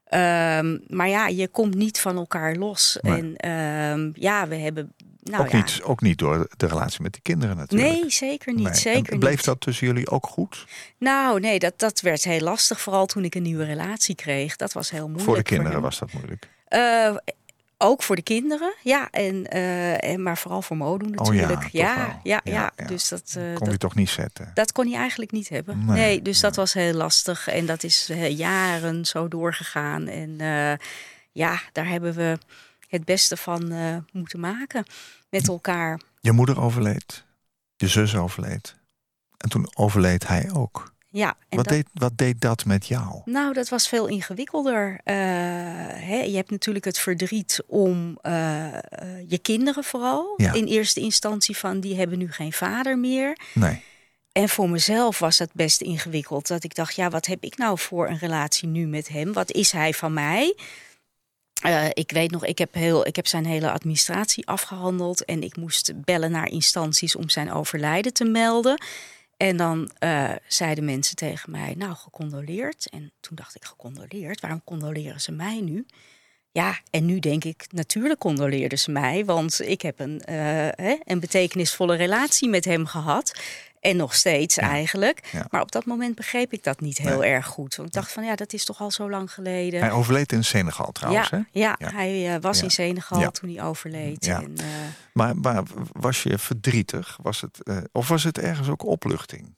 Ehm, maar ja, je komt niet van elkaar los. Nee. En ehm, ja, we hebben... Nou ook, ja, niet, ook niet door de relatie met die kinderen natuurlijk. Nee, zeker niet. Nee. Zeker en bleef niet. dat tussen jullie ook goed? Nou, nee, dat, dat werd heel lastig. Vooral toen ik een nieuwe relatie kreeg. Dat was heel moeilijk. Voor de kinderen was dat moeilijk. Eh, ook voor de kinderen, ja. En, eh, en, maar vooral voor Modo Oh natuurlijk. ja, ja, Ja, ja, ja. Dus dat, eh, Kon dat, je toch niet zetten? dat kon hij eigenlijk niet hebben. Nee, Nee, dus dat was heel lastig. En dat is eh, jaren zo doorgegaan. En ja, daar hebben we het beste van moeten maken met elkaar. Je moeder overleed. Je zus overleed. En toen overleed hij ook. Ja. En Wat, dat- deed, wat deed dat met jou? Nou, dat was veel ingewikkelder. Eh, hè, je hebt natuurlijk het verdriet om eh, eh, je kinderen vooral. Ja. In eerste instantie van die hebben nu geen vader meer. Nee. En voor mezelf was het best ingewikkeld. Dat ik dacht, ja, wat heb ik nou voor een relatie nu met hem? Wat is hij van mij? Ik weet nog, ik heb, heel, ik heb zijn hele administratie afgehandeld. En ik moest bellen naar instanties om zijn overlijden te melden. En dan eh, zeiden mensen tegen mij, nou, gecondoleerd. En toen dacht ik, gecondoleerd? Waarom condoleren ze mij nu? Ja, en nu denk ik, natuurlijk condoleerden ze mij. Want ik heb een, eh, hè, een betekenisvolle relatie met hem gehad. En nog steeds eigenlijk. ja. Maar op dat moment begreep ik dat niet heel Nee. erg goed. Want ik dacht van, ja, dat is toch al zo lang geleden. Hij overleed in Senegal trouwens, ja, hè? ja, hij eh, was in Senegal toen hij overleed. Ja. En, eh, Maar, maar was je verdrietig? Was het, eh, of was het ergens ook opluchting?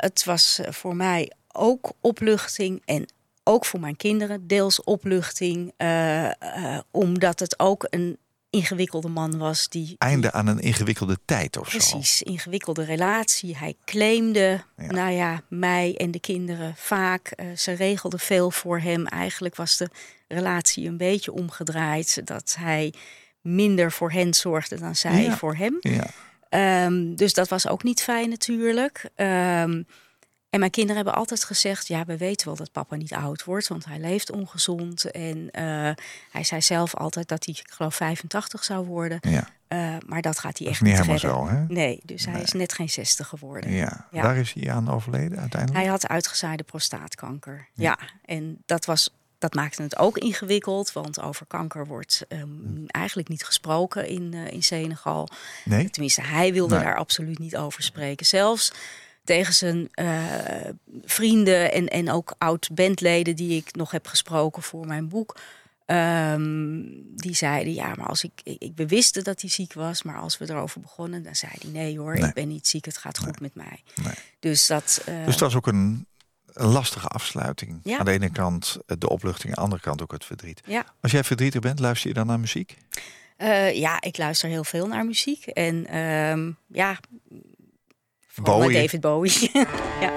Het was voor mij ook opluchting en ook voor mijn kinderen deels opluchting. omdat het ook een ingewikkelde man was die... Einde aan een ingewikkelde tijd of zo. Precies, ingewikkelde relatie. Hij claimde, Ja. nou ja, mij en de kinderen vaak. Eh, ze regelden veel voor hem. Eigenlijk was de relatie een beetje omgedraaid. Dat hij minder voor hen zorgde dan zij Ja. voor hem. Ja. Ehm, dus dat was ook niet fijn natuurlijk. Ehm, en mijn kinderen hebben altijd gezegd: ja, we weten wel dat papa niet oud wordt, want hij leeft ongezond. En eh, hij zei zelf altijd dat hij, ik geloof, 85 zou worden. ja. Eh, maar dat gaat hij Dat echt niet helemaal zo, hè? Nee, dus hij is net geen 60 geworden. Ja. Ja. Daar is hij aan overleden uiteindelijk. Hij had uitgezaaide prostaatkanker. Ja, en dat was. Dat maakte het ook ingewikkeld, want over kanker wordt ehm, eigenlijk niet gesproken in, eh, in Senegal. Nee? Tenminste, hij wilde Nee. daar absoluut niet over spreken. Zelfs tegen zijn eh, vrienden en, en ook oud-bandleden die ik nog heb gesproken voor mijn boek. ehm, die zeiden, ja, maar als ik, ik, ik- we wisten dat hij ziek was, maar als we erover begonnen, dan zei hij, nee hoor, Nee. ik ben niet ziek, het gaat goed met mij. Nee. Dus dat, eh, Dus dat is ook een, een lastige afsluiting. Ja. Aan de ene kant eh, de opluchting, aan de andere kant ook het verdriet. ja. Als jij verdrietig bent, luister je dan naar muziek? Ja, ik luister heel veel naar muziek. En ehm, ja, Bowie. David Bowie. ja.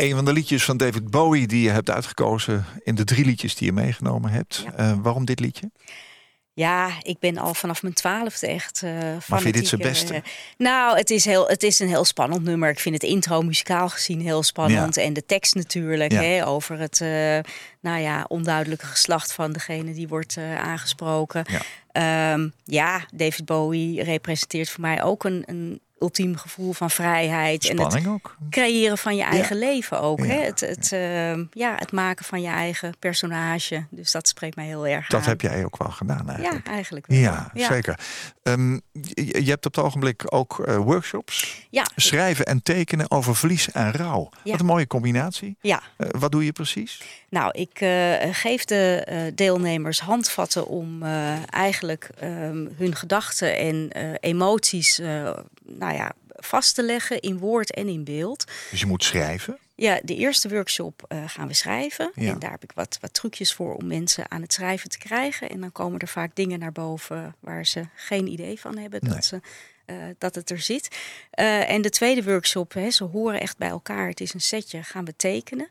Een van de liedjes van David Bowie die je hebt uitgekozen in de drie liedjes die je meegenomen hebt. Ja. Eh, waarom dit liedje? Ja, ik ben al vanaf mijn twaalfde echt uh, Maar vind je dit zijn beste? nou, het is, heel, het is een heel spannend nummer. Ik vind het intro muzikaal gezien heel spannend. En de tekst natuurlijk Ja. hè, over het uh, nou ja, onduidelijke geslacht van degene die wordt aangesproken. Ja. Um, ja, David Bowie representeert voor mij ook een, een ultiem gevoel van vrijheid. Spanning en het ook. creëren van je eigen Ja. leven ook. Hè? Ja. Het, het, uh, ja, het maken van je eigen personage. Dus dat spreekt mij heel erg Dat aan. heb jij ook wel gedaan eigenlijk. Ja, eigenlijk wel. Ja, zeker. Um, je, je, hebt op het ogenblik ook uh, workshops. Ja. Schrijven en tekenen over verlies en rouw. Ja. Wat een mooie combinatie. Ja. Uh, wat doe je precies? Nou, ik uh, geef de deelnemers handvatten om eigenlijk um, hun gedachten en emoties nou ja, vast te leggen in woord en in beeld. Dus je moet schrijven? Ja, de eerste workshop uh, gaan we schrijven. Ja. En daar heb ik wat, wat trucjes voor om mensen aan het schrijven te krijgen. En dan komen er vaak dingen naar boven waar ze geen idee van hebben dat, ze, uh, dat het er zit. Uh, en de tweede workshop, hè, ze horen echt bij elkaar. Het is een setje, gaan we tekenen.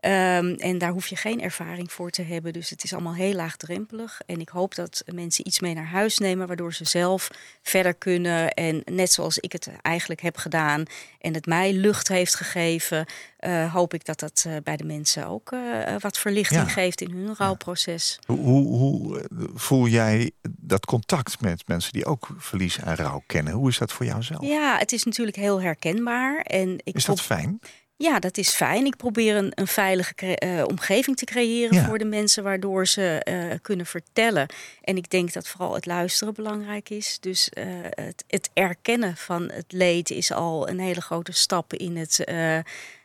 Um, en daar hoef je geen ervaring voor te hebben. Dus het is allemaal heel laagdrempelig. En ik hoop dat mensen iets mee naar huis nemen, waardoor ze zelf verder kunnen. En net zoals ik het eigenlijk heb gedaan en het mij lucht heeft gegeven, uh, hoop ik dat dat uh, bij de mensen ook uh, wat verlichting Ja. geeft in hun rouwproces. Hoe, hoe, hoe eh, voel jij dat contact met mensen die ook verlies en rouw kennen? Hoe is dat voor jou zelf? Ja, het is natuurlijk heel herkenbaar. En ik Is dat fijn? Ja, dat is fijn. Ik probeer een, een veilige uh, omgeving te creëren Ja. voor de mensen, waardoor ze uh, kunnen vertellen. En ik denk dat vooral het luisteren belangrijk is. Dus uh, het, het, erkennen van het leed is al een hele grote stap in het,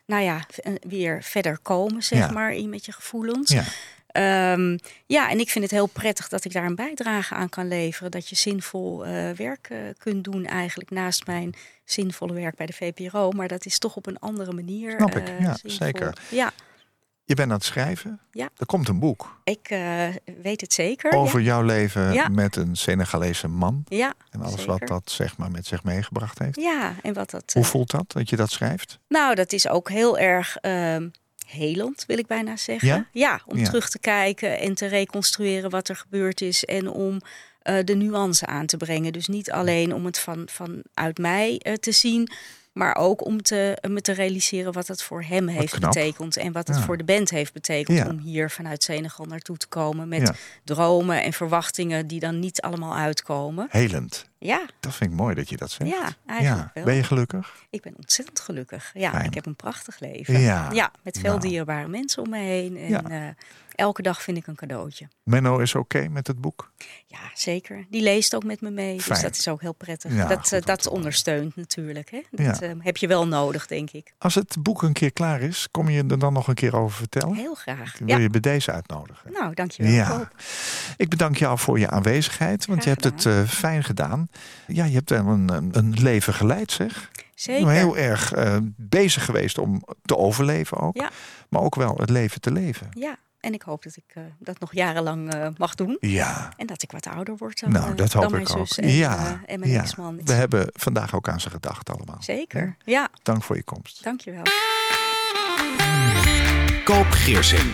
nou ja, weer verder komen, zeg Ja. maar, in met je gevoelens. Ja. Um, ja, en ik vind het heel prettig dat ik daar een bijdrage aan kan leveren. Dat je zinvol uh, werk uh, kunt doen eigenlijk naast mijn zinvolle werk bij de VPRO. Maar dat is toch op een andere manier. Snap ik, uh, ja, zinvol. zeker. Ja, Je bent aan het schrijven. Ja. Er komt een boek ik uh, weet het zeker. over ja. jouw leven Ja. met een Senegalese man. Ja, En alles zeker. wat dat zeg maar met zich meegebracht heeft. Ja, en wat dat. Hoe voelt dat, dat je dat schrijft? Nou, dat is ook heel erg um, helend, wil ik bijna zeggen. Ja? om Ja. terug te kijken en te reconstrueren wat er gebeurd is. En om uh, de nuance aan te brengen. Dus niet alleen om het van, vanuit mij uh, te zien. Maar ook om te, me te realiseren wat het voor hem heeft knap. betekend. En wat het Ja. voor de band heeft betekend om hier vanuit Senegal naartoe te komen. Met dromen en verwachtingen die dan niet allemaal uitkomen. Helend. Ja, Dat vind ik mooi dat je dat zegt. ja eigenlijk ja. wel. Ben je gelukkig? Ik ben ontzettend gelukkig. Ja, Fijn. ik heb een prachtig leven. Ja. met veel Nou. dierbare mensen om me heen. En Ja. eh, elke dag vind ik een cadeautje. Menno is oké met het boek? Ja, zeker. Die leest ook met me mee. Fijn. Dus dat is ook heel prettig. Ja, dat goed eh, dat ondersteunt natuurlijk. Hè? Dat Ja. eh, heb je wel nodig, denk ik. Als het boek een keer klaar is, kom je er dan nog een keer over vertellen? Heel graag. Ik wil Ja. je bij deze uitnodigen. Nou, dankjewel. Ja, Koop. ik bedank jou voor je aanwezigheid, want je hebt het fijn gedaan. Ja, je hebt wel een, een- leven geleid, zeg. Zeker. Heel erg eh, bezig geweest om te overleven ook, Ja. maar ook wel het leven te leven. Ja, en ik hoop dat ik eh, dat nog jarenlang eh, mag doen. Ja, En dat ik wat ouder word dan, nou, dat dan hoop mijn ik ook. zus en, ja, en mijn ja. ex-man. We hebben vandaag ook aan ze gedacht allemaal. Zeker. Ja, Dank voor je komst. dankjewel. Koop Geersing.